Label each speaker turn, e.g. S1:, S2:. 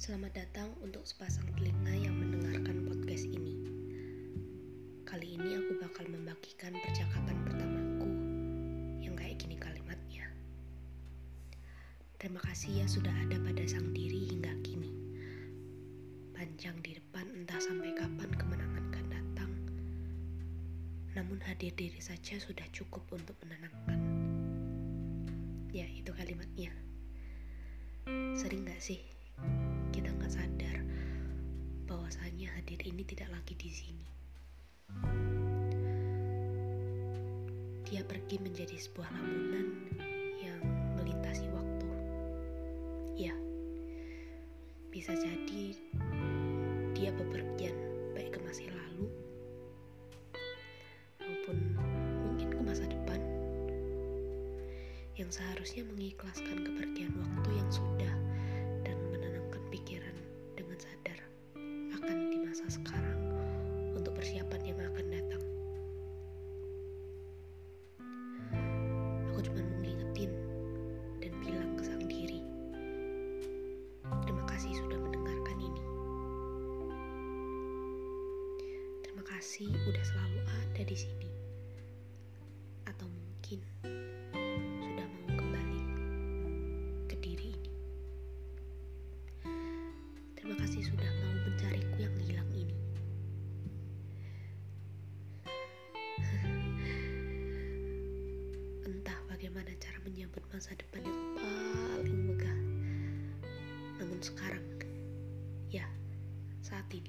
S1: Selamat datang untuk sepasang telinga yang mendengarkan podcast ini. Kali ini aku bakal membagikan percakapan pertamaku yang kayak gini kalimatnya. Terima kasih ya sudah ada pada sang diri hingga kini. Panjang di depan entah sampai kapan kemenangan akan datang. Namun hadir diri saja sudah cukup untuk menenangkan. Ya, itu kalimatnya. Sering gak sih bahwasanya hadir ini tidak lagi di sini. Dia pergi menjadi sebuah lamunan yang melintasi waktu. Ya, bisa jadi dia bepergian baik ke masa lalu maupun mungkin ke masa depan yang seharusnya mengikhlaskan kepergian waktu yang sudah persiapan yang akan datang. Aku cuma mau ngingetin dan bilang ke sang diri, terima kasih sudah mendengarkan ini. Terima kasih udah selalu ada di sini. Atau mungkin sudah mau kembali ke diri ini. Terima kasih sudah masa depan yang paling megah. Namun sekarang, ya, saat ini,